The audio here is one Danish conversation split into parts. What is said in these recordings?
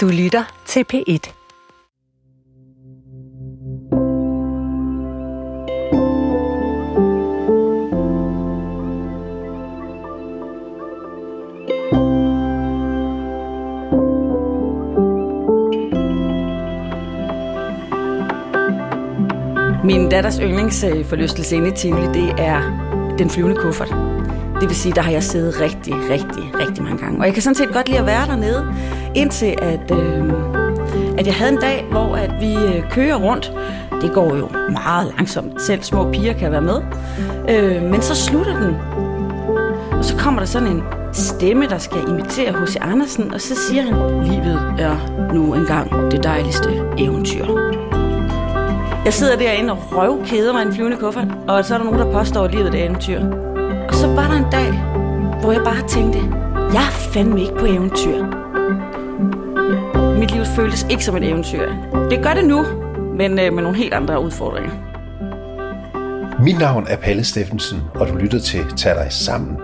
Du lytter til P1. Min datters yndlingsforlystelse inde i Tivoli, det er den flyvende kuffert. Det vil sige, der har jeg siddet rigtig, rigtig, rigtig mange gange. Og jeg kan sådan set godt lide at være dernede, indtil at, øh, at jeg havde en dag, hvor at vi øh, kører rundt. Det går jo meget langsomt. Selv små piger kan være med. Øh, men så slutter den. Og så kommer der sådan en stemme, der skal imitere H.C. Andersen, og så siger han, livet er nu engang det dejligste eventyr. Jeg sidder derinde og røvkeder mig en flyvende kuffert, og så er der nogen, der påstår, at livet er et eventyr. Så var der en dag, hvor jeg bare tænkte, jeg er fandme ikke på eventyr. Mit liv føltes ikke som et eventyr. Det gør det nu, men øh, med nogle helt andre udfordringer. Mit navn er Palle Steffensen, og du lytter til Tag dig sammen.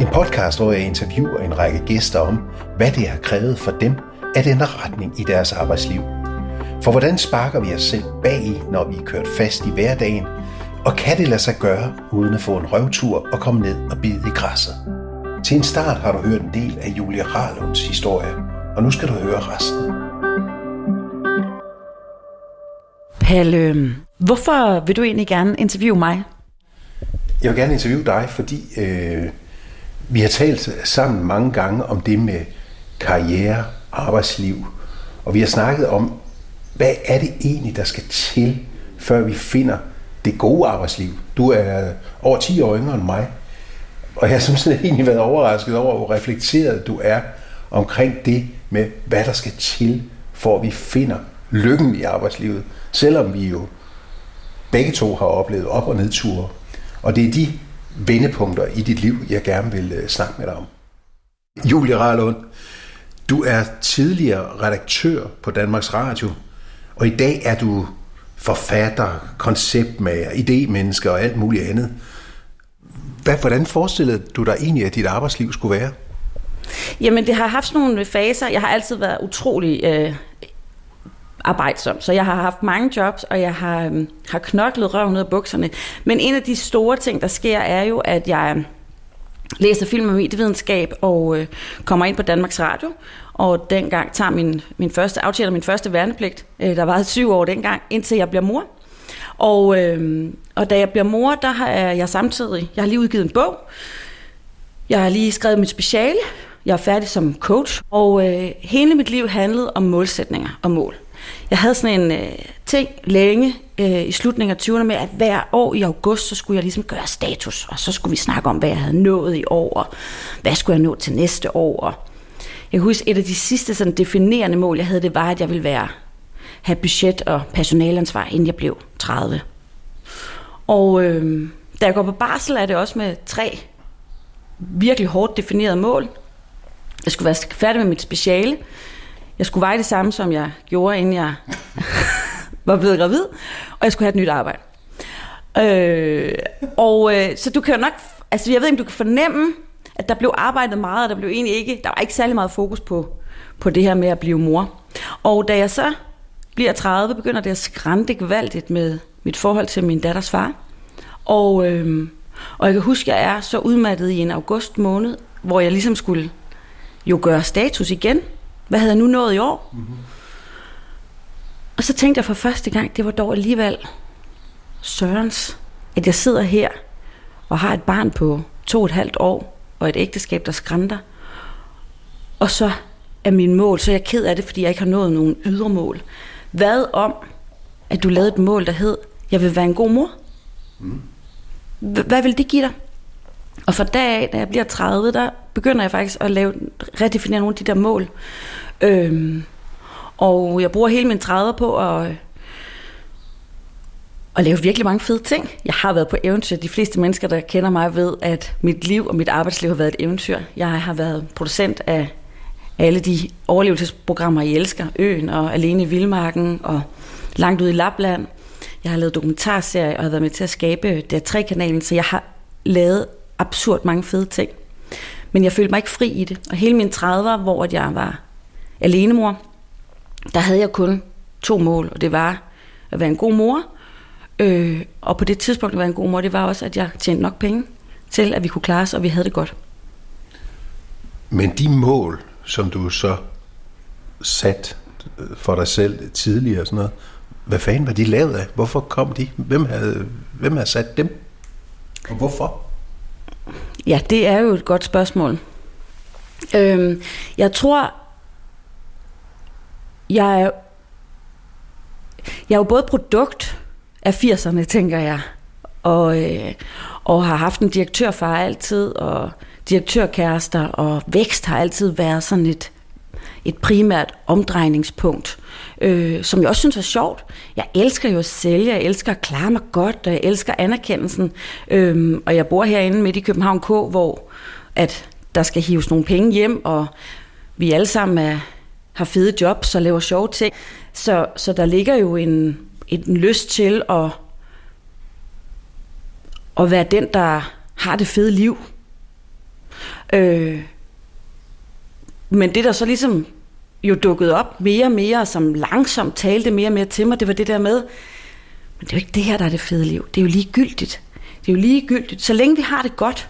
En podcast, hvor jeg interviewer en række gæster om, hvad det har krævet for dem at ændre retning i deres arbejdsliv. For hvordan sparker vi os selv bag i, når vi er kørt fast i hverdagen, og kan det lade sig gøre, uden at få en røvtur og komme ned og bide i græsset? Til en start har du hørt en del af Julia Rarlunds historie, og nu skal du høre resten. Palle, hvorfor vil du egentlig gerne interviewe mig? Jeg vil gerne interviewe dig, fordi øh, vi har talt sammen mange gange om det med karriere, arbejdsliv, og vi har snakket om, hvad er det egentlig, der skal til, før vi finder det gode arbejdsliv? Du er over 10 år yngre end mig, og jeg har sådan egentlig været overrasket over, hvor reflekteret du er omkring det med, hvad der skal til, for at vi finder lykken i arbejdslivet, selvom vi jo begge to har oplevet op- og nedture. Og det er de vendepunkter i dit liv, jeg gerne vil øh, snakke med dig om. Julie Rarlund, du er tidligere redaktør på Danmarks Radio, og i dag er du forfatter, konceptmager, idémenneske og alt muligt andet. Hvad, hvordan forestillede du dig egentlig, at dit arbejdsliv skulle være? Jamen, det har haft nogle faser. Jeg har altid været utrolig øh, arbejdsom, så jeg har haft mange jobs, og jeg har, øh, har knoklet røven ud af bukserne. Men en af de store ting, der sker, er jo, at jeg læser film og medievidenskab og øh, kommer ind på Danmarks Radio, og dengang tager min, min første, aftjener min første værnepligt, øh, der var syv år dengang, indtil jeg bliver mor. Og, øh, og da jeg bliver mor, der har jeg samtidig, jeg har lige udgivet en bog, jeg har lige skrevet mit speciale, jeg er færdig som coach, og øh, hele mit liv handlede om målsætninger og mål. Jeg havde sådan en øh, ting længe øh, i slutningen af 20'erne med, at hver år i august, så skulle jeg ligesom gøre status, og så skulle vi snakke om, hvad jeg havde nået i år, og hvad skulle jeg nå til næste år. Og jeg husker, et af de sidste sådan, definerende mål, jeg havde, det var, at jeg ville være, have budget og personalansvar, inden jeg blev 30. Og øh, da jeg går på barsel, er det også med tre virkelig hårdt definerede mål. Jeg skulle være færdig med mit speciale. Jeg skulle veje det samme, som jeg gjorde, inden jeg var blevet gravid. Og jeg skulle have et nyt arbejde. Øh, og øh, så du kan jo nok... Altså, jeg ved ikke, om du kan fornemme, at der blev arbejdet meget, og der blev egentlig ikke... Der var ikke særlig meget fokus på, på det her med at blive mor. Og da jeg så bliver 30, begynder det at skrænte gevaldigt med mit forhold til min datters far. Og, øh, og jeg kan huske, at jeg er så udmattet i en august måned, hvor jeg ligesom skulle jo gøre status igen. Hvad havde jeg nu nået i år? Mm-hmm. Og så tænkte jeg for første gang, det var dog alligevel Sørens, at jeg sidder her og har et barn på to og et halvt år, og et ægteskab, der skrænter. Og så er min mål, så er jeg ked af det, fordi jeg ikke har nået nogen ydre mål. Hvad om, at du lavede et mål, der hed, jeg vil være en god mor? Mm. Hvad vil det give dig? Og fra dag af, da jeg bliver 30, der begynder jeg faktisk at lave, redefinere nogle af de der mål. Øhm, og jeg bruger hele min 30 på at, at lave virkelig mange fede ting. Jeg har været på eventyr. De fleste mennesker, der kender mig, ved, at mit liv og mit arbejdsliv har været et eventyr. Jeg har været producent af alle de overlevelsesprogrammer, I elsker. Øen og Alene i Vildmarken og Langt ud i Lapland. Jeg har lavet dokumentarserier og har været med til at skabe DR3-kanalen, så jeg har lavet absurd mange fede ting. Men jeg følte mig ikke fri i det. Og hele min 30'er, hvor jeg var alenemor, der havde jeg kun to mål, og det var at være en god mor, øh, og på det tidspunkt at være en god mor, det var også, at jeg tjente nok penge til, at vi kunne klare os, og vi havde det godt. Men de mål, som du så sat for dig selv tidligere og sådan noget, hvad fanden var de lavet af? Hvorfor kom de? Hvem havde, hvem havde sat dem? Og hvorfor? Ja, det er jo et godt spørgsmål. Øhm, jeg tror, jeg er, jeg er jo både produkt af 80'erne, tænker jeg, og, øh, og har haft en direktørfar altid, og direktørkærester, og vækst har altid været sådan et, et primært omdrejningspunkt, øh, som jeg også synes er sjovt. Jeg elsker jo at sælge, jeg elsker at klare mig godt, og jeg elsker anerkendelsen. Øh, og jeg bor herinde midt i København K, hvor at der skal hives nogle penge hjem, og vi alle sammen er, har fede jobs og laver sjove ting. Så, så der ligger jo en, en lyst til at, at være den, der har det fede liv. Øh, men det, der så ligesom jo dukkede op mere og mere, som langsomt talte mere og mere til mig, det var det der med, men det er jo ikke det her, der er det fede liv. Det er jo ligegyldigt. Det er jo ligegyldigt. Så længe vi har det godt.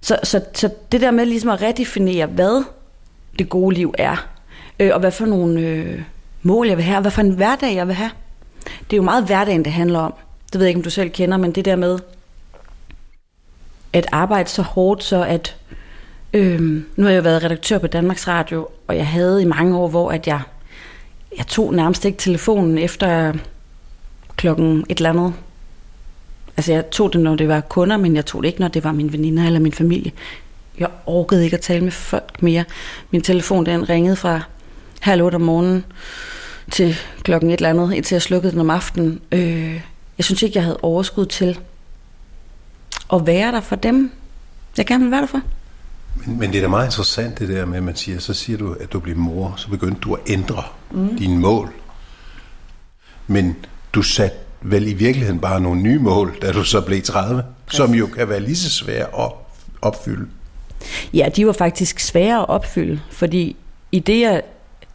Så, så, så det der med ligesom at redefinere, hvad det gode liv er, øh, og hvad for nogle øh, mål jeg vil have, og hvad for en hverdag jeg vil have. Det er jo meget hverdagen, det handler om. Det ved jeg ikke, om du selv kender, men det der med at arbejde så hårdt, så at Øh, nu har jeg været redaktør på Danmarks Radio, og jeg havde i mange år, hvor at jeg, jeg tog nærmest ikke telefonen efter klokken et eller andet. Altså jeg tog det, når det var kunder, men jeg tog det ikke, når det var min veninder eller min familie. Jeg orkede ikke at tale med folk mere. Min telefon den ringede fra halv otte om morgenen til klokken et eller andet, indtil jeg slukkede den om aftenen. Øh, jeg synes ikke, jeg havde overskud til at være der for dem, jeg gerne vil være der for. Men, men det er da meget interessant det der med, at man siger, så siger du, at du bliver mor, så begyndte du at ændre mm. dine mål. Men du satte vel i virkeligheden bare nogle nye mål, da du så blev 30, Præcis. som jo kan være lige så svære at opfylde. Ja, de var faktisk svære at opfylde, fordi i det at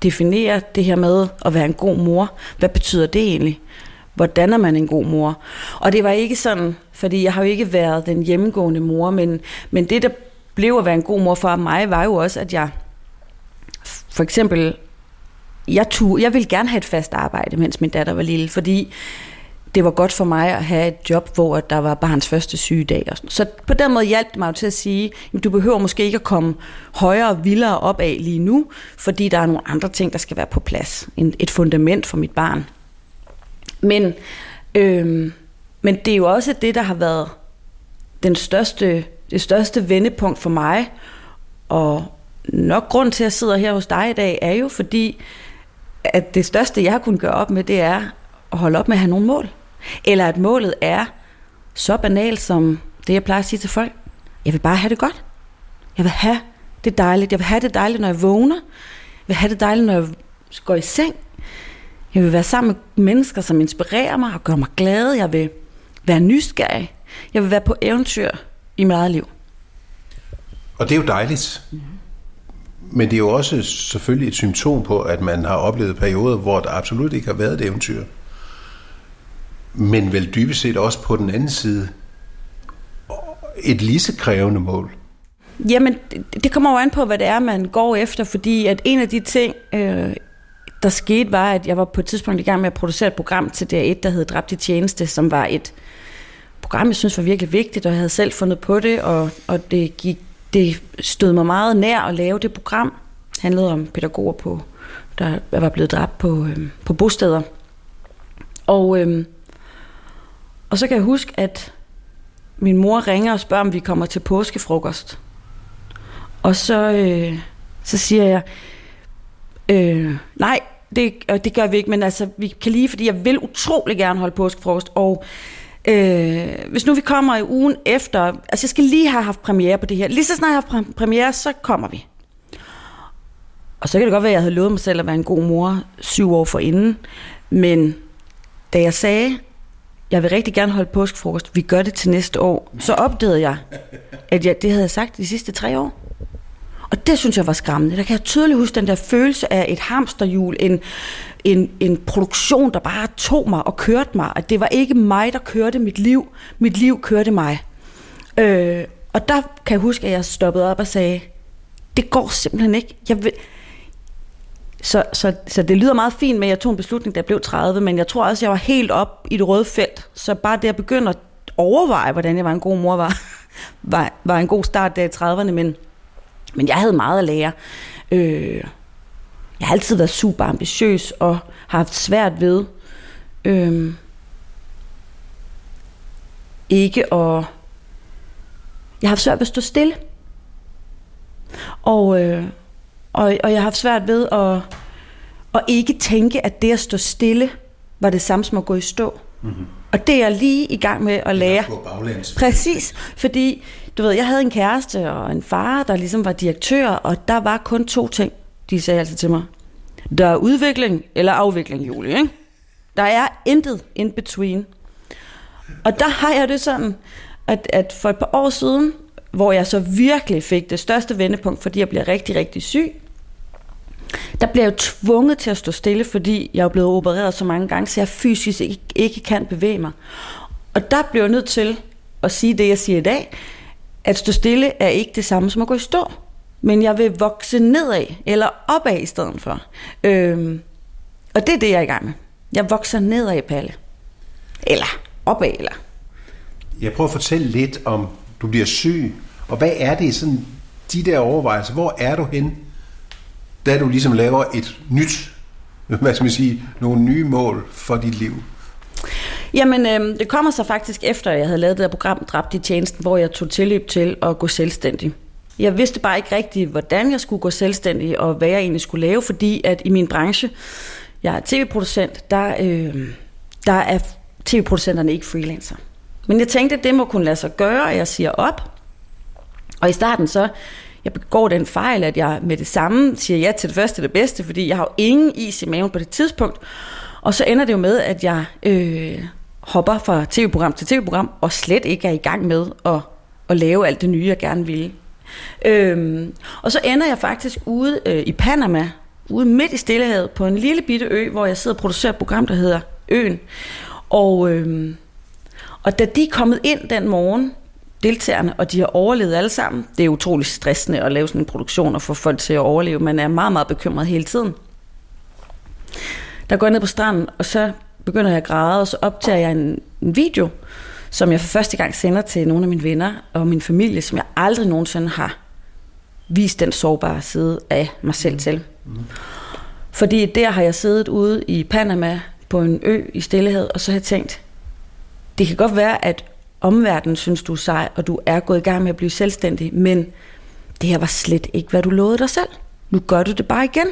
definere det her med at være en god mor, hvad betyder det egentlig? Hvordan er man en god mor? Og det var ikke sådan, fordi jeg har jo ikke været den hjemmegående mor, men, men det, der blev at være en god mor for mig, var jo også, at jeg for eksempel, jeg, tog, jeg ville gerne have et fast arbejde, mens min datter var lille, fordi det var godt for mig at have et job, hvor der var barns første sygedag. Og sådan. Så på den måde hjalp det mig til at sige, at du behøver måske ikke at komme højere og vildere op af lige nu, fordi der er nogle andre ting, der skal være på plads. En, et fundament for mit barn. Men, øhm, men det er jo også det, der har været den største det største vendepunkt for mig, og nok grund til, at jeg sidder her hos dig i dag, er jo fordi, at det største, jeg har kunnet gøre op med, det er at holde op med at have nogle mål. Eller at målet er så banalt som det, jeg plejer at sige til folk. Jeg vil bare have det godt. Jeg vil have det dejligt. Jeg vil have det dejligt, når jeg vågner. Jeg vil have det dejligt, når jeg går i seng. Jeg vil være sammen med mennesker, som inspirerer mig og gør mig glad. Jeg vil være nysgerrig. Jeg vil være på eventyr i mit eget liv. Og det er jo dejligt. Mm-hmm. Men det er jo også selvfølgelig et symptom på, at man har oplevet perioder, hvor der absolut ikke har været et eventyr. Men vel dybest set også på den anden side et lige så krævende mål. Jamen, det kommer jo an på, hvad det er, man går efter, fordi at en af de ting, øh, der skete, var, at jeg var på et tidspunkt i gang med at producere et program til DR1, der hed Dræbt i tjeneste, som var et program, jeg synes var virkelig vigtigt, og jeg havde selv fundet på det, og, og det, gik, det stod mig meget nær at lave det program. Det handlede om pædagoger, på, der var blevet dræbt på, øh, på bosteder. Og, øh, og så kan jeg huske, at min mor ringer og spørger, om vi kommer til påskefrokost. Og så, øh, så siger jeg, øh, nej, det, det gør vi ikke, men altså, vi kan lige, fordi jeg vil utrolig gerne holde påskefrokost, og Øh, hvis nu vi kommer i ugen efter, altså jeg skal lige have haft premiere på det her. Lige så snart jeg har haft premiere, så kommer vi. Og så kan det godt være, at jeg havde lovet mig selv at være en god mor syv år forinden. Men da jeg sagde, jeg vil rigtig gerne holde påskefrokost, vi gør det til næste år, så opdagede jeg, at jeg, det havde jeg sagt de sidste tre år. Og det synes jeg var skræmmende. Der kan jeg tydeligt huske den der følelse af et hamsterhjul, en, en, en produktion, der bare tog mig og kørte mig. At det var ikke mig, der kørte mit liv. Mit liv kørte mig. Øh, og der kan jeg huske, at jeg stoppede op og sagde, det går simpelthen ikke. Jeg vil så, så, så det lyder meget fint med, at jeg tog en beslutning, da jeg blev 30, men jeg tror også, at jeg var helt op i det røde felt. Så bare det at begynde at overveje, hvordan jeg var en god mor, var, var, var en god start der i 30'erne, men, men jeg havde meget at lære. Øh, jeg har altid været super ambitiøs og har haft svært ved øh, ikke at... Jeg har haft svært ved at stå stille. Og, øh, og, og jeg har haft svært ved at, at ikke tænke, at det at stå stille var det samme som at gå i stå. Mm-hmm. Og det er jeg lige i gang med at lære. Præcis, fordi du ved, jeg havde en kæreste og en far, der ligesom var direktør, og der var kun to ting, de sagde altid til mig. Der er udvikling eller afvikling, Julie, ikke? Der er intet in between. Og der har jeg det sådan, at, at for et par år siden, hvor jeg så virkelig fik det største vendepunkt, fordi jeg bliver rigtig, rigtig syg, der bliver jeg jo tvunget til at stå stille, fordi jeg er blevet opereret så mange gange, så jeg fysisk ikke, ikke kan bevæge mig. Og der bliver jeg nødt til at sige det, jeg siger i dag, at stå stille er ikke det samme som at gå i stå. Men jeg vil vokse nedad, eller opad i stedet for. Øhm, og det er det, jeg er i gang med. Jeg vokser nedad, Palle. Eller opad, eller... Jeg prøver at fortælle lidt om, du bliver syg, og hvad er det sådan, de der overvejelser, hvor er du hen, da du ligesom laver et nyt, hvad skal man sige, nogle nye mål for dit liv? Jamen, øh, det kommer så faktisk efter, at jeg havde lavet det der program Dræbt i tjenesten, hvor jeg tog tilløb til at gå selvstændig. Jeg vidste bare ikke rigtigt, hvordan jeg skulle gå selvstændig, og hvad jeg egentlig skulle lave, fordi at i min branche, jeg er tv-producent, der, øh, der er tv-producenterne ikke freelancer. Men jeg tænkte, at det må kunne lade sig gøre, at jeg siger op. Og i starten så, jeg begår den fejl, at jeg med det samme siger ja til det første det bedste, fordi jeg har jo ingen is i maven på det tidspunkt. Og så ender det jo med, at jeg øh, hopper fra tv-program til tv-program, og slet ikke er i gang med at, at lave alt det nye, jeg gerne ville. Øhm, og så ender jeg faktisk ude øh, i Panama, ude midt i Stillehavet, på en lille bitte ø, hvor jeg sidder og producerer et program, der hedder Øen. Og, øhm, og da de er kommet ind den morgen, deltagerne, og de har overlevet alle sammen, det er utrolig stressende at lave sådan en produktion og få folk til at overleve. Man er meget, meget bekymret hele tiden. Der går jeg ned på stranden, og så begynder jeg at græde, og så optager jeg en, en video, som jeg for første gang sender til nogle af mine venner og min familie, som jeg aldrig nogensinde har vist den sårbare side af mig selv til. Mm. Fordi der har jeg siddet ude i Panama på en ø i Stillehed, og så har jeg tænkt, det kan godt være, at omverdenen synes, du er sej, og du er gået i gang med at blive selvstændig, men det her var slet ikke, hvad du lovede dig selv. Nu gør du det bare igen.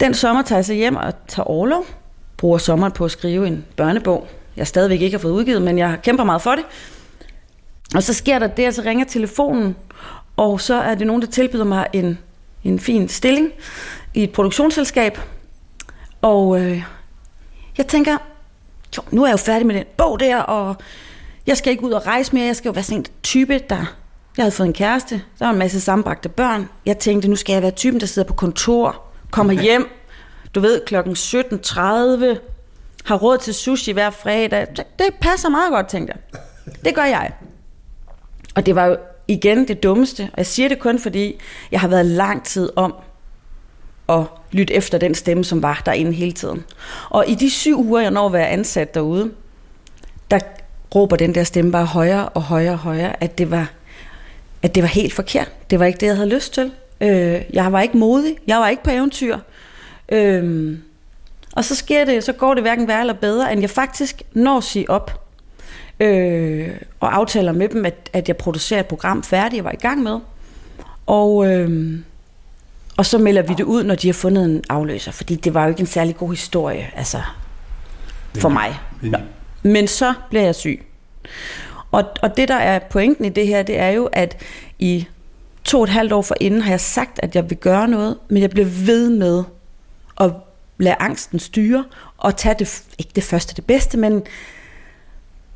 Den sommer tager jeg så hjem og tager overlov, bruger sommeren på at skrive en børnebog, jeg stadigvæk ikke har fået udgivet, men jeg kæmper meget for det. Og så sker der det, at så ringer telefonen, og så er det nogen, der tilbyder mig en, en fin stilling i et produktionsselskab. Og øh, jeg tænker, jo, nu er jeg jo færdig med den bog der, og jeg skal ikke ud og rejse mere. Jeg skal jo være sådan en type, der... Jeg havde fået en kæreste, der var en masse sambragte børn. Jeg tænkte, nu skal jeg være typen, der sidder på kontor, kommer hjem, du ved, klokken 17.30, har råd til sushi hver fredag. Det passer meget godt, tænkte jeg. Det gør jeg. Og det var jo igen det dummeste. Og jeg siger det kun, fordi jeg har været lang tid om at lytte efter den stemme, som var derinde hele tiden. Og i de syv uger, jeg når at være ansat derude, der råber den der stemme bare højere og højere og højere, at det var, at det var helt forkert. Det var ikke det, jeg havde lyst til. Øh, jeg var ikke modig. Jeg var ikke på eventyr. Øh, og så sker det, så går det hverken værre eller bedre, end jeg faktisk når at sige op. Øh, og aftaler med dem, at, at jeg producerer et program færdigt, jeg var i gang med. Og, øh, og så melder vi det ud, når de har fundet en afløser, fordi det var jo ikke en særlig god historie, altså for mig. Nå. Men så bliver jeg syg. Og, og det, der er pointen i det her, det er jo, at i to og et halvt år forinden har jeg sagt, at jeg vil gøre noget, men jeg bliver ved med at lade angsten styre, og tage det, ikke det første det bedste, men,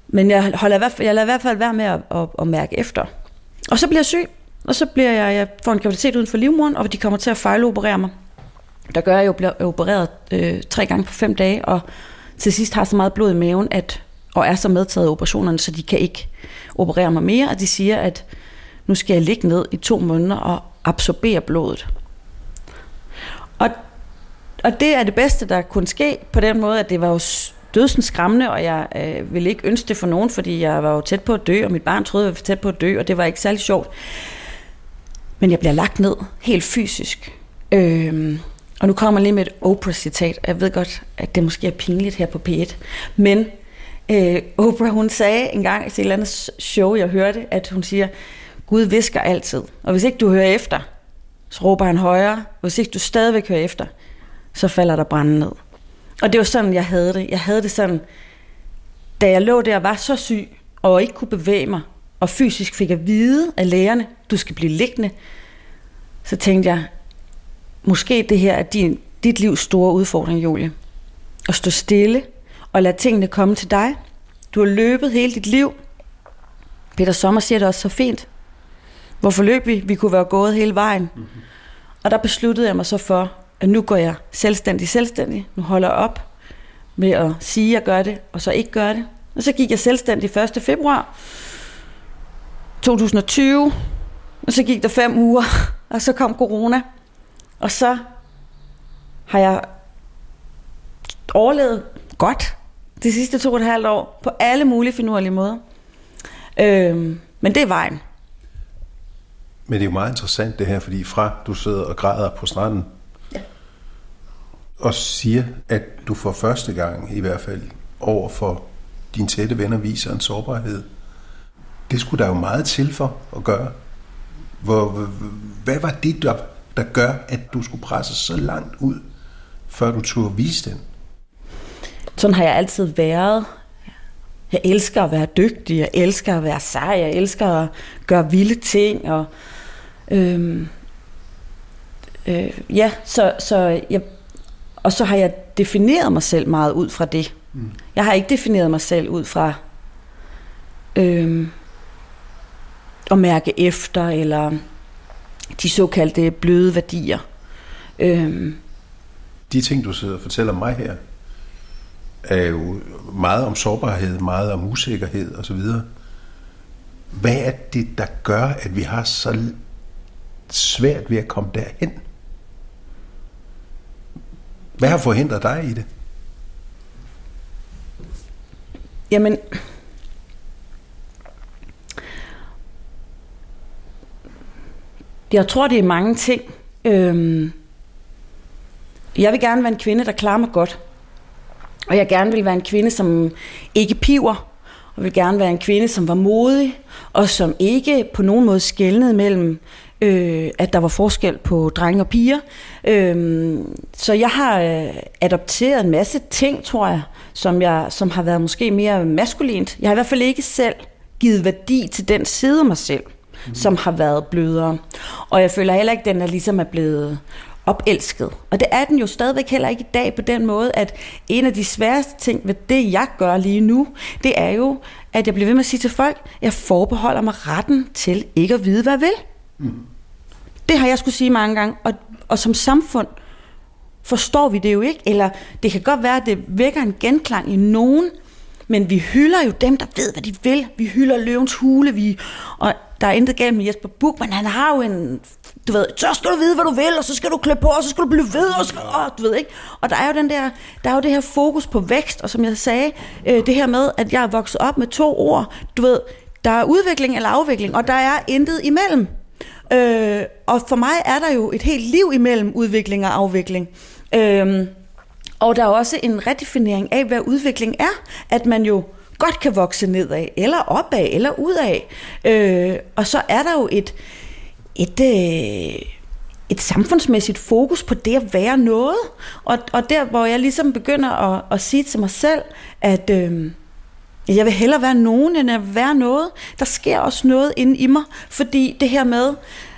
men jeg, holder i hvert fald, jeg lader i hvert fald være med at, at, at mærke efter. Og så bliver jeg syg, og så bliver jeg, jeg får en graviditet uden for livmoderen, og de kommer til at fejloperere mig. Der gør, at jeg bliver opereret øh, tre gange på fem dage, og til sidst har så meget blod i maven, at, og er så medtaget af operationerne, så de kan ikke operere mig mere, og de siger, at nu skal jeg ligge ned i to måneder og absorbere blodet. Og, og det er det bedste, der kunne ske på den måde, at det var jo dødsens skræmmende, og jeg øh, ville ikke ønske det for nogen, fordi jeg var jo tæt på at dø, og mit barn troede, jeg var tæt på at dø, og det var ikke særlig sjovt. Men jeg bliver lagt ned, helt fysisk. Øhm, og nu kommer jeg lige med et Oprah-citat. Jeg ved godt, at det måske er pinligt her på P1. Men øh, Oprah, hun sagde engang til i et eller andet show, jeg hørte, at hun siger, Gud visker altid. Og hvis ikke du hører efter, så råber han højere. Hvis ikke du stadigvæk hører efter, så falder der branden ned. Og det var sådan, jeg havde det. Jeg havde det sådan, da jeg lå der og var så syg, og ikke kunne bevæge mig, og fysisk fik at vide af lægerne, du skal blive liggende, så tænkte jeg, måske det her er din, dit livs store udfordring, Julie. At stå stille og lade tingene komme til dig. Du har løbet hele dit liv. Peter Sommer siger det også så fint. Hvorfor løb vi? Vi kunne være gået hele vejen. Mm-hmm. Og der besluttede jeg mig så for, at nu går jeg selvstændig selvstændig. Nu holder jeg op med at sige, at jeg gør det, og så ikke gør det. Og så gik jeg selvstændig 1. februar 2020, og så gik der fem uger, og så kom corona. Og så har jeg overlevet godt de sidste to og et halvt år, på alle mulige finurlige måder. Øhm, men det er vejen. Men det er jo meget interessant det her, fordi fra du sidder og græder på stranden, ja. og siger, at du for første gang i hvert fald over for dine tætte venner viser en sårbarhed. Det skulle der jo meget til for at gøre. Hvor, hvad var det, der, der gør, at du skulle presse så langt ud, før du turde vise den? Sådan har jeg altid været. Jeg elsker at være dygtig, jeg elsker at være sej, jeg elsker at gøre vilde ting, og øhm, øh, ja, så, så jeg, og så har jeg defineret mig selv meget ud fra det. Mm. Jeg har ikke defineret mig selv ud fra øhm, at mærke efter, eller de såkaldte bløde værdier. Øhm. De ting, du sidder og fortæller mig her, er jo meget om sårbarhed, meget om usikkerhed osv. Hvad er det, der gør, at vi har så svært ved at komme derhen? Hvad har forhindret dig i det? Jamen, jeg tror, det er mange ting. Øhm, jeg vil gerne være en kvinde, der klarer mig godt. Og jeg gerne vil være en kvinde, som ikke piver, og vil gerne være en kvinde, som var modig, og som ikke på nogen måde skældnede mellem, øh, at der var forskel på drenge og piger. Øh, så jeg har øh, adopteret en masse ting, tror jeg, som, jeg, som har været måske mere maskulint. Jeg har i hvert fald ikke selv givet værdi til den side af mig selv, mm. som har været blødere. Og jeg føler heller ikke, at den er ligesom er blevet opelsket. Og det er den jo stadigvæk heller ikke i dag på den måde, at en af de sværeste ting ved det, jeg gør lige nu, det er jo, at jeg bliver ved med at sige til folk, jeg forbeholder mig retten til ikke at vide, hvad jeg vil. Mm. Det har jeg skulle sige mange gange, og, og som samfund forstår vi det jo ikke, eller det kan godt være, at det vækker en genklang i nogen, men vi hylder jo dem, der ved, hvad de vil. Vi hylder løvens hule, vi, og der er intet galt med Jesper Buch, men han har jo en du ved, så skal du vide, hvad du vil, og så skal du klø på, og så skal du blive ved, og, så, og du ved ikke. Og der er jo den der, der er jo det her fokus på vækst, og som jeg sagde, øh, det her med, at jeg er vokset op med to ord, du ved, der er udvikling eller afvikling, og der er intet imellem. Øh, og for mig er der jo et helt liv imellem udvikling og afvikling. Øh, og der er også en redefinering af, hvad udvikling er. At man jo godt kan vokse nedad, eller opad, eller udad. Øh, og så er der jo et, et, øh, et samfundsmæssigt fokus på det at være noget. Og, og der, hvor jeg ligesom begynder at, at sige til mig selv, at øh, jeg vil hellere være nogen, end at være noget. Der sker også noget inde i mig, fordi det her med,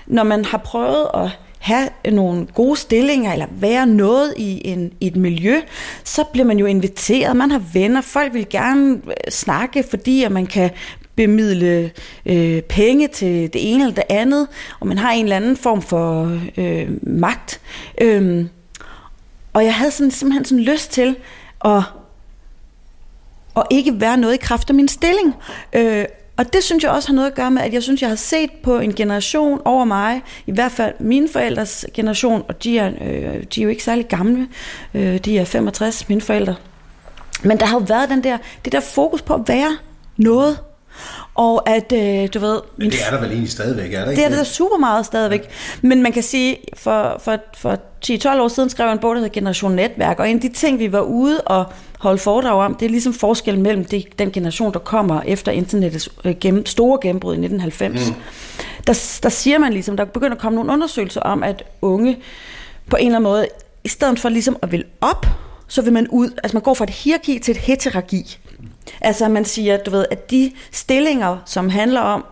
når man har prøvet at have nogle gode stillinger, eller være noget i, en, i et miljø, så bliver man jo inviteret, man har venner, folk vil gerne øh, snakke, fordi at man kan bemidle øh, penge til det ene eller det andet, og man har en eller anden form for øh, magt. Øhm, og jeg havde sådan, simpelthen sådan lyst til at, at ikke være noget i kraft af min stilling. Øh, og det synes jeg også har noget at gøre med, at jeg synes, jeg har set på en generation over mig, i hvert fald mine forældres generation, og de er, øh, de er jo ikke særlig gamle, øh, de er 65, mine forældre. Men der har jo været den der, det der fokus på at være noget. Og at, øh, du ved... Men det er der vel egentlig stadigvæk, er der ikke? Det er der super meget stadigvæk. Men man kan sige, for, for, for 10-12 år siden skrev jeg en bog, der hedder Generation Netværk, og en af de ting, vi var ude og holde foredrag om, det er ligesom forskellen mellem det, den generation, der kommer efter internettets øh, gennem, store gennembrud i 1990. Mm. Der, der siger man ligesom, der begynder at komme nogle undersøgelser om, at unge på en eller anden måde, i stedet for ligesom at vil op, så vil man ud, altså man går fra et hierarki til et heterarki. Altså man siger, du ved, at de stillinger, som handler om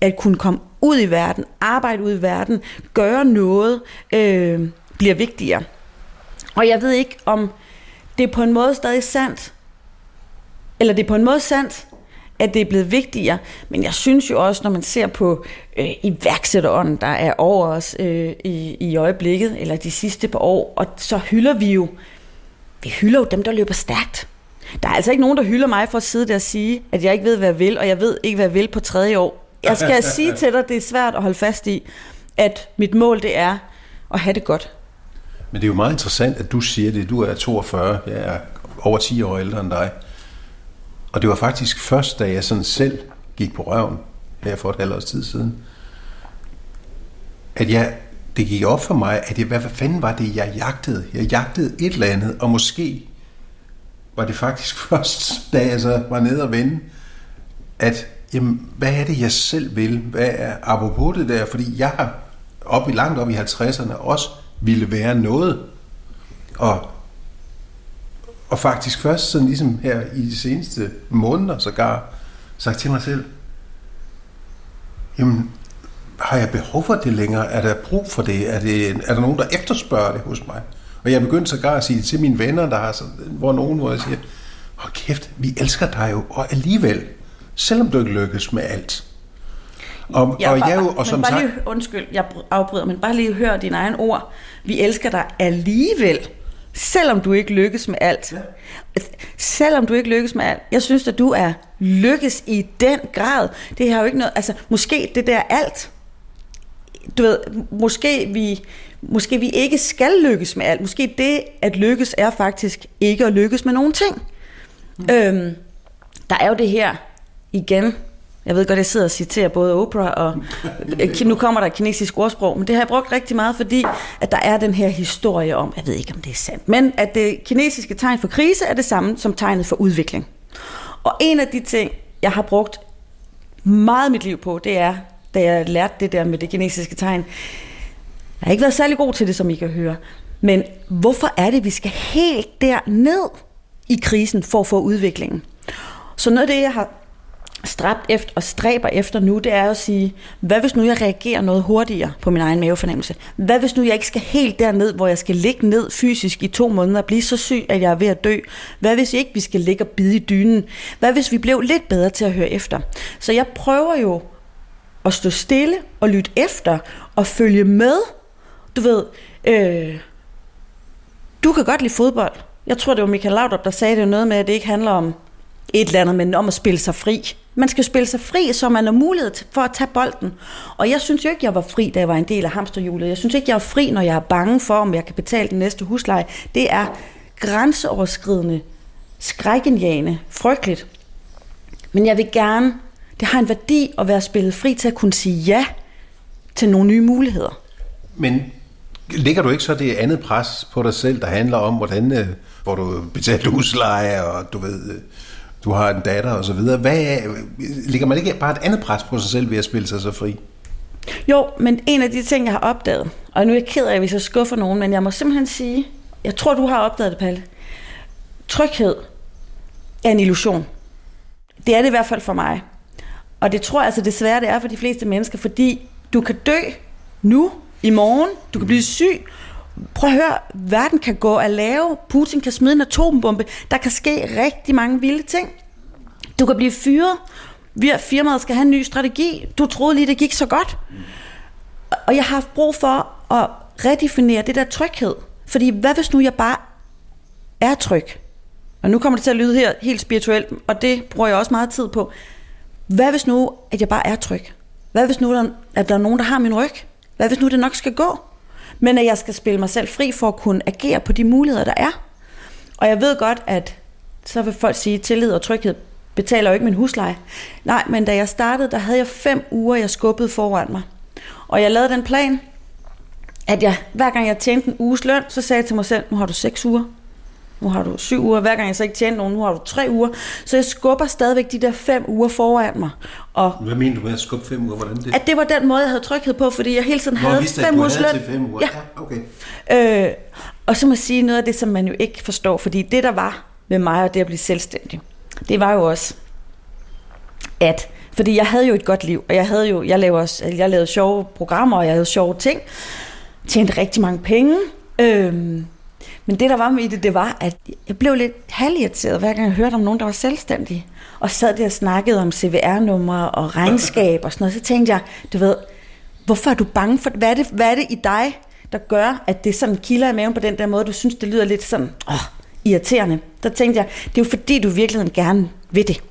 at kunne komme ud i verden, arbejde ud i verden, gøre noget, øh, bliver vigtigere. Og jeg ved ikke, om det er på en måde stadig sandt, eller det er på en måde sandt, at det er blevet vigtigere. Men jeg synes jo også, når man ser på øh, iværksætterånden, der er over os øh, i, i øjeblikket, eller de sidste par år, og så hylder vi jo, vi hylder jo dem, der løber stærkt. Der er altså ikke nogen, der hylder mig for at sidde der og sige, at jeg ikke ved, hvad jeg vil, og jeg ved ikke, hvad jeg vil på tredje år. Jeg skal sige til dig, at det er svært at holde fast i, at mit mål det er at have det godt. Men det er jo meget interessant, at du siger det. Du er 42, jeg er over 10 år ældre end dig. Og det var faktisk først, da jeg sådan selv gik på røven, her for et halvt års tid siden, at jeg, det gik op for mig, at jeg, hvad fanden var det, jeg jagtede? Jeg jagtede et eller andet, og måske var det faktisk først, da jeg så var nede og vende, at jamen, hvad er det, jeg selv vil? Hvad er apropos det der? Fordi jeg har op i langt op i 50'erne også ville være noget. Og, og faktisk først sådan ligesom her i de seneste måneder sågar sagt til mig selv, jamen, har jeg behov for det længere? Er der brug for det? Er, det, er der nogen, der efterspørger det hos mig? Og jeg begyndte sågar at sige til mine venner, der har, sådan, hvor nogen, hvor jeg siger, hold kæft, vi elsker dig jo, og alligevel, selvom du ikke lykkes med alt, og, ja, og, jeg, og, og som bare sagt... lige, undskyld, jeg afbryder, men bare lige hør dine egne ord. Vi elsker dig alligevel, selvom du ikke lykkes med alt. Ja. Selvom du ikke lykkes med alt. Jeg synes, at du er lykkes i den grad. Det har jo ikke noget... Altså, måske det der alt. Du ved, måske vi, måske vi ikke skal lykkes med alt. Måske det at lykkes er faktisk ikke at lykkes med nogen ting. Mm. Øhm, der er jo det her igen jeg ved godt, jeg sidder og citerer både Oprah og øh, nu kommer der et kinesisk ordsprog, men det har jeg brugt rigtig meget, fordi at der er den her historie om, jeg ved ikke, om det er sandt, men at det kinesiske tegn for krise er det samme som tegnet for udvikling. Og en af de ting, jeg har brugt meget mit liv på, det er, da jeg lærte det der med det kinesiske tegn. Jeg har ikke været særlig god til det, som I kan høre. Men hvorfor er det, vi skal helt derned i krisen for at få udviklingen? Så noget af det, jeg har stræbt efter og stræber efter nu, det er at sige, hvad hvis nu jeg reagerer noget hurtigere på min egen mavefornemmelse? Hvad hvis nu jeg ikke skal helt derned, hvor jeg skal ligge ned fysisk i to måneder og blive så syg, at jeg er ved at dø? Hvad hvis ikke vi skal ligge og bide i dynen? Hvad hvis vi blev lidt bedre til at høre efter? Så jeg prøver jo at stå stille og lytte efter og følge med. Du ved, øh, du kan godt lide fodbold. Jeg tror, det var Michael Laudrup, der sagde det noget med, at det ikke handler om et eller andet, men om at spille sig fri. Man skal spille sig fri, så man har mulighed for at tage bolden. Og jeg synes jo ikke, jeg var fri, da jeg var en del af hamsterhjulet. Jeg synes ikke, jeg er fri, når jeg er bange for, om jeg kan betale den næste husleje. Det er grænseoverskridende, skrækkenjagende, frygteligt. Men jeg vil gerne, det har en værdi at være spillet fri til at kunne sige ja til nogle nye muligheder. Men ligger du ikke så det andet pres på dig selv, der handler om, hvordan, øh, hvor du betaler husleje, og du ved, øh, du har en datter og så videre. Hvad, ligger man ikke bare et andet pres på sig selv ved at spille sig så fri? Jo, men en af de ting, jeg har opdaget, og nu er jeg ked af, hvis jeg skuffer nogen, men jeg må simpelthen sige, jeg tror, du har opdaget det, Palle. Tryghed er en illusion. Det er det i hvert fald for mig. Og det tror jeg altså desværre, det er for de fleste mennesker, fordi du kan dø nu, i morgen, du kan blive syg, Prøv at høre, verden kan gå at lave, Putin kan smide en atombombe, der kan ske rigtig mange vilde ting. Du kan blive fyret, Vi firmaet skal have en ny strategi. Du troede lige, det gik så godt. Og jeg har haft brug for at redefinere det der tryghed. Fordi hvad hvis nu jeg bare er tryg? Og nu kommer det til at lyde her helt spirituelt, og det bruger jeg også meget tid på. Hvad hvis nu, at jeg bare er tryg? Hvad hvis nu, at der er nogen, der har min ryg? Hvad hvis nu, det nok skal gå? Men at jeg skal spille mig selv fri for at kunne agere på de muligheder, der er. Og jeg ved godt, at så vil folk sige, at tillid og tryghed betaler jo ikke min husleje. Nej, men da jeg startede, der havde jeg fem uger, jeg skubbede foran mig. Og jeg lavede den plan, at jeg, hver gang jeg tjente en uges løn, så sagde jeg til mig selv, nu har du seks uger. Nu har du syv uger. Hver gang jeg så ikke tjente nogen, nu har du tre uger. Så jeg skubber stadigvæk de der fem uger foran mig. Og Hvad mener du med at skubbe fem uger? Hvordan det? At det var den måde, jeg havde tryghed på, fordi jeg hele tiden Nå, havde vidste, fem ugers løn. fem uger. Ja. ja okay. øh, og så må jeg sige noget af det, som man jo ikke forstår, fordi det, der var med mig og det at blive selvstændig, det var jo også, at fordi jeg havde jo et godt liv, og jeg havde jo, jeg lavede, også, jeg lavede sjove programmer, og jeg havde sjove ting, tjente rigtig mange penge, øhm, men det, der var med det, det var, at jeg blev lidt halvirriteret, hver gang jeg hørte om nogen, der var selvstændige. Og sad der og snakkede om CVR-numre og regnskab og sådan noget. Så tænkte jeg, du ved, hvorfor er du bange for, hvad er det, hvad er det i dig, der gør, at det sådan kilder i maven på den der måde, du synes, det lyder lidt sådan, åh, irriterende. Der tænkte jeg, det er jo fordi, du virkelig gerne vil det.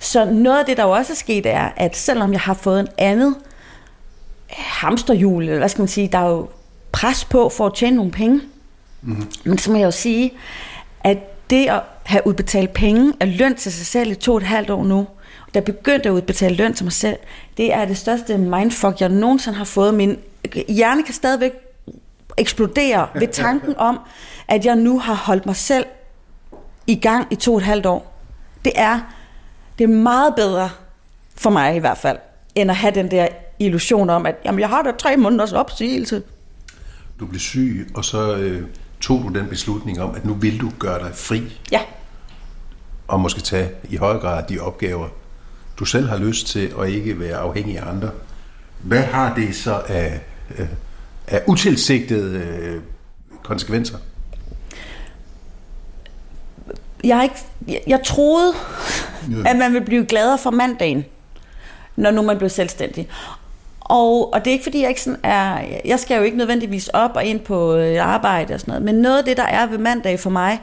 Så noget af det, der jo også er sket, er, at selvom jeg har fået en andet hamsterhjul, eller hvad skal man sige, der er jo pres på for at tjene nogle penge. Mm-hmm. Men så må jeg jo sige, at det at have udbetalt penge af løn til sig selv i to og et halvt år nu, der begyndte at udbetale løn til mig selv, det er det største mindfuck, jeg nogensinde har fået. Min hjerne kan stadigvæk eksplodere ved tanken om, at jeg nu har holdt mig selv i gang i to og et halvt år. Det er, det er meget bedre, for mig i hvert fald, end at have den der illusion om, at jamen, jeg har da tre måneders opsigelse. Du blev syg, og så øh, tog du den beslutning om, at nu vil du gøre dig fri. Ja. Og måske tage i høj grad de opgaver, du selv har lyst til, og ikke være afhængig af andre. Hvad har det så af, øh, af utilsigtede øh, konsekvenser? Jeg, ikke, jeg, jeg troede, ja. at man ville blive gladere for mandagen, når nu man blev selvstændig. Og, og det er ikke fordi, jeg ikke sådan er... Jeg skal jo ikke nødvendigvis op og ind på et arbejde og sådan noget. Men noget af det, der er ved mandag for mig,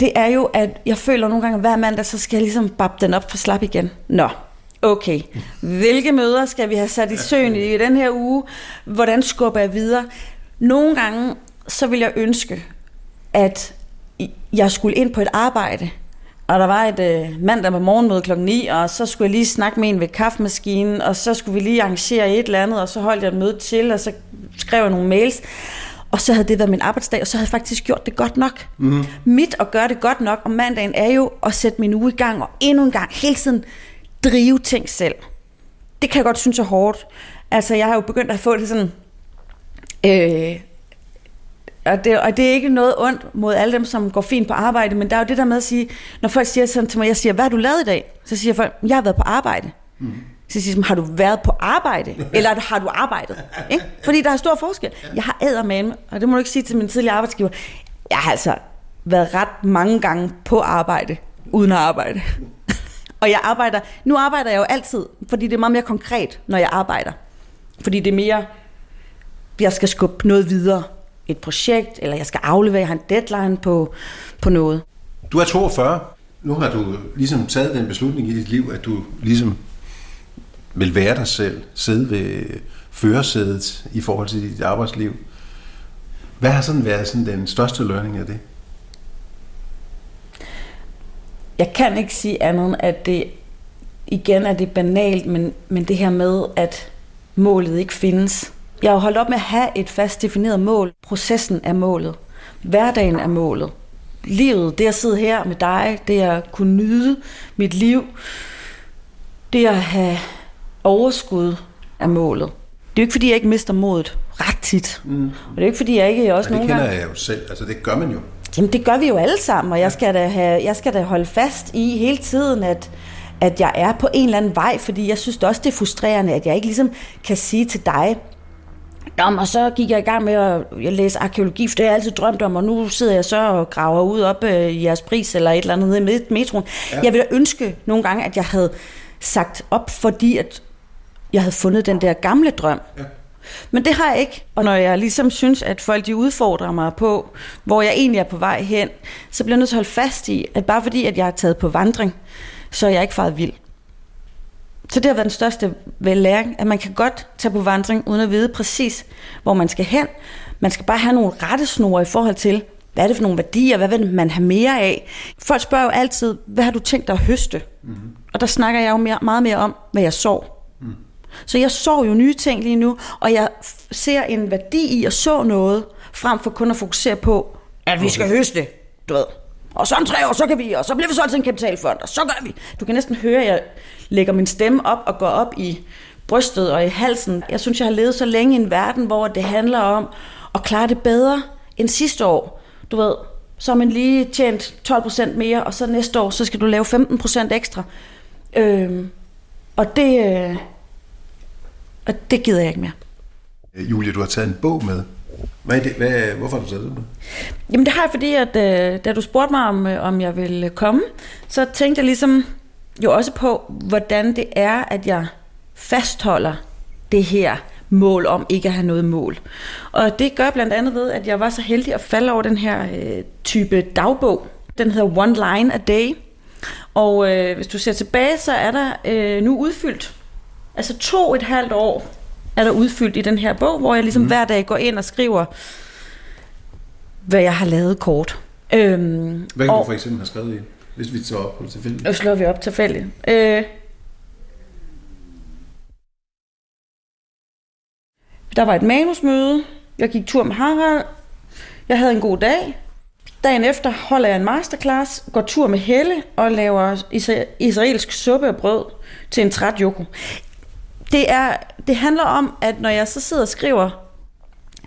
det er jo, at jeg føler nogle gange, at hver mandag, så skal jeg ligesom babbe den op for slap igen. Nå, okay. Hvilke møder skal vi have sat i søen i den her uge? Hvordan skubber jeg videre? Nogle gange, så vil jeg ønske, at jeg skulle ind på et arbejde, og der var et øh, mandag på morgenmøde klokken 9, og så skulle jeg lige snakke med en ved kaffemaskinen, og så skulle vi lige arrangere et eller andet, og så holdt jeg et møde til, og så skrev jeg nogle mails. Og så havde det været min arbejdsdag, og så havde jeg faktisk gjort det godt nok. Mm. Mit at gøre det godt nok om mandagen er jo at sætte min uge i gang, og endnu en gang hele tiden drive ting selv. Det kan jeg godt synes er hårdt. Altså, jeg har jo begyndt at få det sådan... Øh, og det, og det er ikke noget ondt mod alle dem, som går fint på arbejde, men der er jo det der med at sige, når folk siger sådan til mig, jeg siger, hvad har du lavet i dag? Så siger folk, jeg har været på arbejde. Mm. Så siger jeg, har du været på arbejde? Eller har du arbejdet? Ikke? Fordi der er stor forskel. Jeg har ædermame, og det må du ikke sige til min tidligere arbejdsgiver, jeg har altså været ret mange gange på arbejde, uden at arbejde. og jeg arbejder, nu arbejder jeg jo altid, fordi det er meget mere konkret, når jeg arbejder. Fordi det er mere, jeg skal skubbe noget videre et projekt, eller jeg skal aflevere, jeg har en deadline på, på noget. Du er 42. Nu har du ligesom taget den beslutning i dit liv, at du ligesom vil være dig selv, sidde ved førersædet i forhold til dit arbejdsliv. Hvad har sådan været sådan den største learning af det? Jeg kan ikke sige andet end, at det igen er det banalt, men, men det her med, at målet ikke findes. Jeg har holdt op med at have et fast defineret mål. Processen er målet. Hverdagen er målet. Livet, det at sidde her med dig, det at kunne nyde mit liv, det at have overskud er målet. Det er jo ikke, fordi jeg ikke mister modet ret tit. Mm. Og det er jo ikke, fordi jeg ikke også ja, det kender gange... jeg jo selv. Altså, det gør man jo. Jamen, det gør vi jo alle sammen, og jeg skal da, have, jeg skal da holde fast i hele tiden, at, at jeg er på en eller anden vej, fordi jeg synes også, det er frustrerende, at jeg ikke ligesom kan sige til dig, Nå, og så gik jeg i gang med at jeg læse arkeologi, for det har jeg altid drømt om, og nu sidder jeg så og graver ud op øh, i jeres pris eller et eller andet nede i metroen. Ja. Jeg ville ønske nogle gange, at jeg havde sagt op, fordi at jeg havde fundet den der gamle drøm. Ja. Men det har jeg ikke. Og når jeg ligesom synes, at folk de udfordrer mig på, hvor jeg egentlig er på vej hen, så bliver jeg nødt til at holde fast i, at bare fordi, at jeg er taget på vandring, så er jeg ikke faret vild. Så det har været den største læring, at man kan godt tage på vandring, uden at vide præcis, hvor man skal hen. Man skal bare have nogle rettesnore i forhold til, hvad er det for nogle værdier, hvad vil man have mere af? Folk spørger jo altid, hvad har du tænkt dig at høste? Mm-hmm. Og der snakker jeg jo mere, meget mere om, hvad jeg så. Mm. Så jeg så jo nye ting lige nu, og jeg ser en værdi i at så noget, frem for kun at fokusere på, at vi skal høste, du ved. Og så om tre år, så kan vi, og så bliver vi solgt til en kapitalfond, og så gør vi. Du kan næsten høre, at jeg lægger min stemme op og går op i brystet og i halsen. Jeg synes, jeg har levet så længe i en verden, hvor det handler om at klare det bedre end sidste år. Du ved, så har man lige tjent 12% mere, og så næste år, så skal du lave 15% ekstra. Øhm, og det, øh, og det gider jeg ikke mere. Øh, Julie, du har taget en bog med. Hvad er det? Hvad, hvorfor har du taget det med? Jamen det har jeg, fordi at øh, da du spurgte mig, om, øh, om jeg ville komme, så tænkte jeg ligesom jo også på, hvordan det er, at jeg fastholder det her mål om ikke at have noget mål. Og det gør blandt andet ved, at jeg var så heldig at falde over den her øh, type dagbog. Den hedder One Line a Day. Og øh, hvis du ser tilbage, så er der øh, nu udfyldt, altså to et halvt år er der udfyldt i den her bog, hvor jeg ligesom mm. hver dag går ind og skriver, hvad jeg har lavet kort. Øhm, hvad kan og, du for eksempel have skrevet i, hvis vi tager op på tilfældigt? Nu slår vi op tilfældigt. Øh, Der var et manusmøde. Jeg gik tur med Harald. Jeg havde en god dag. Dagen efter holder jeg en masterclass, går tur med Helle og laver israelsk suppe og brød til en træt Joko. Det, er, det handler om, at når jeg så sidder og skriver,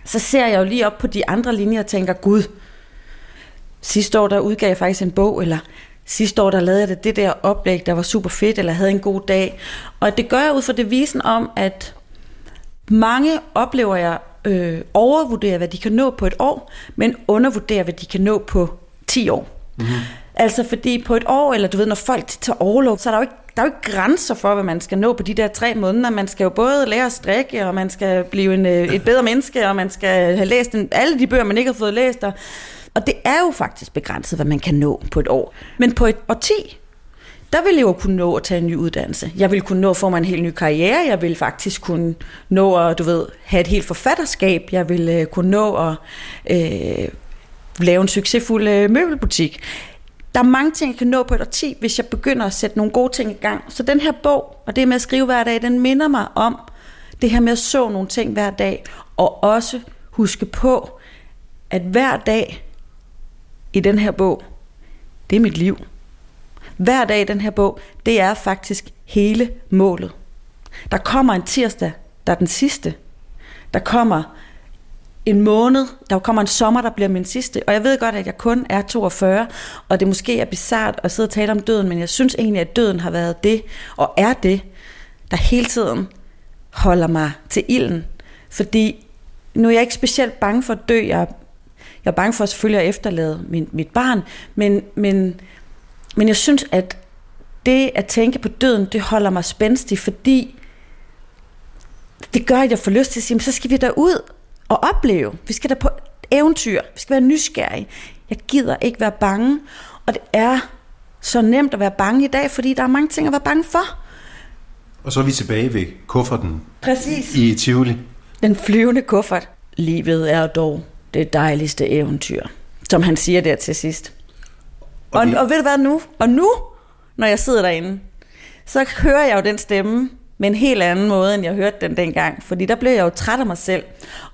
så ser jeg jo lige op på de andre linjer og tænker, Gud, sidste år der udgav jeg faktisk en bog, eller sidste år der lavede jeg det, det der oplæg, der var super fedt, eller havde en god dag. Og det gør jeg ud fra devisen om, at mange oplever jeg øh, overvurderer, hvad de kan nå på et år, men undervurderer, hvad de kan nå på 10 år. Mm-hmm. Altså fordi på et år, eller du ved, når folk tager overlov, så er der jo ikke, der er jo ikke grænser for, hvad man skal nå på de der tre måneder. Man skal jo både lære at strikke, og man skal blive en, øh, et bedre menneske, og man skal have læst en, alle de bøger, man ikke har fået læst. Og, og det er jo faktisk begrænset, hvad man kan nå på et år. Men på et årti, der ville jeg jo kunne nå at tage en ny uddannelse. Jeg ville kunne nå at få mig en helt ny karriere. Jeg ville faktisk kunne nå at, du ved, have et helt forfatterskab. Jeg ville øh, kunne nå at øh, lave en succesfuld øh, møbelbutik. Der er mange ting, jeg kan nå på et årti, hvis jeg begynder at sætte nogle gode ting i gang. Så den her bog, og det med at skrive hver dag, den minder mig om det her med at så nogle ting hver dag, og også huske på, at hver dag i den her bog, det er mit liv hver dag i den her bog, det er faktisk hele målet. Der kommer en tirsdag, der er den sidste. Der kommer en måned, der kommer en sommer, der bliver min sidste. Og jeg ved godt, at jeg kun er 42, og det måske er bizart at sidde og tale om døden, men jeg synes egentlig, at døden har været det, og er det, der hele tiden holder mig til ilden. Fordi nu er jeg ikke specielt bange for at dø. Jeg, jeg er bange for selvfølgelig at efterlade min, mit barn, men, men men jeg synes, at det at tænke på døden, det holder mig spændstig, fordi det gør, at jeg får lyst til at sige, så skal vi ud og opleve. Vi skal da på eventyr. Vi skal være nysgerrige. Jeg gider ikke være bange. Og det er så nemt at være bange i dag, fordi der er mange ting at være bange for. Og så er vi tilbage ved kufferten. Præcis. I Tivoli. Den flyvende kuffert. Livet er dog det dejligste eventyr, som han siger der til sidst. Og, og, og ved du hvad nu? Og nu, når jeg sidder derinde, så hører jeg jo den stemme med en helt anden måde, end jeg hørte den dengang. Fordi der blev jeg jo træt af mig selv.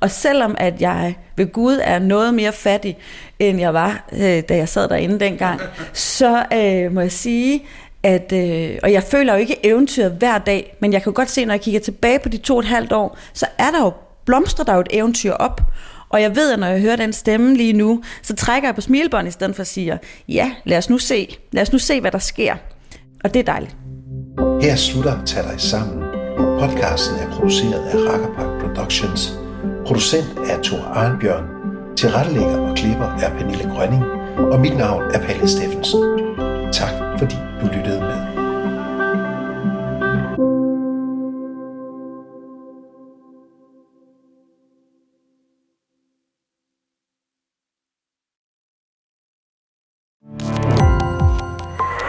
Og selvom at jeg ved Gud er noget mere fattig, end jeg var, øh, da jeg sad derinde dengang, så øh, må jeg sige, at, øh, og jeg føler jo ikke eventyret hver dag, men jeg kan godt se, når jeg kigger tilbage på de to og et halvt år, så er der jo, blomstrer der jo et eventyr op. Og jeg ved, at når jeg hører den stemme lige nu, så trækker jeg på smilebånd i stedet for at sige, ja, lad os nu se. Lad os nu se, hvad der sker. Og det er dejligt. Her slutter Tag dig sammen. Podcasten er produceret af Rakkerpark Productions. Producent er Thor Arnbjørn. Tilrettelægger og klipper er Pernille Grønning. Og mit navn er Palle Steffensen. Tak fordi du lyttede med.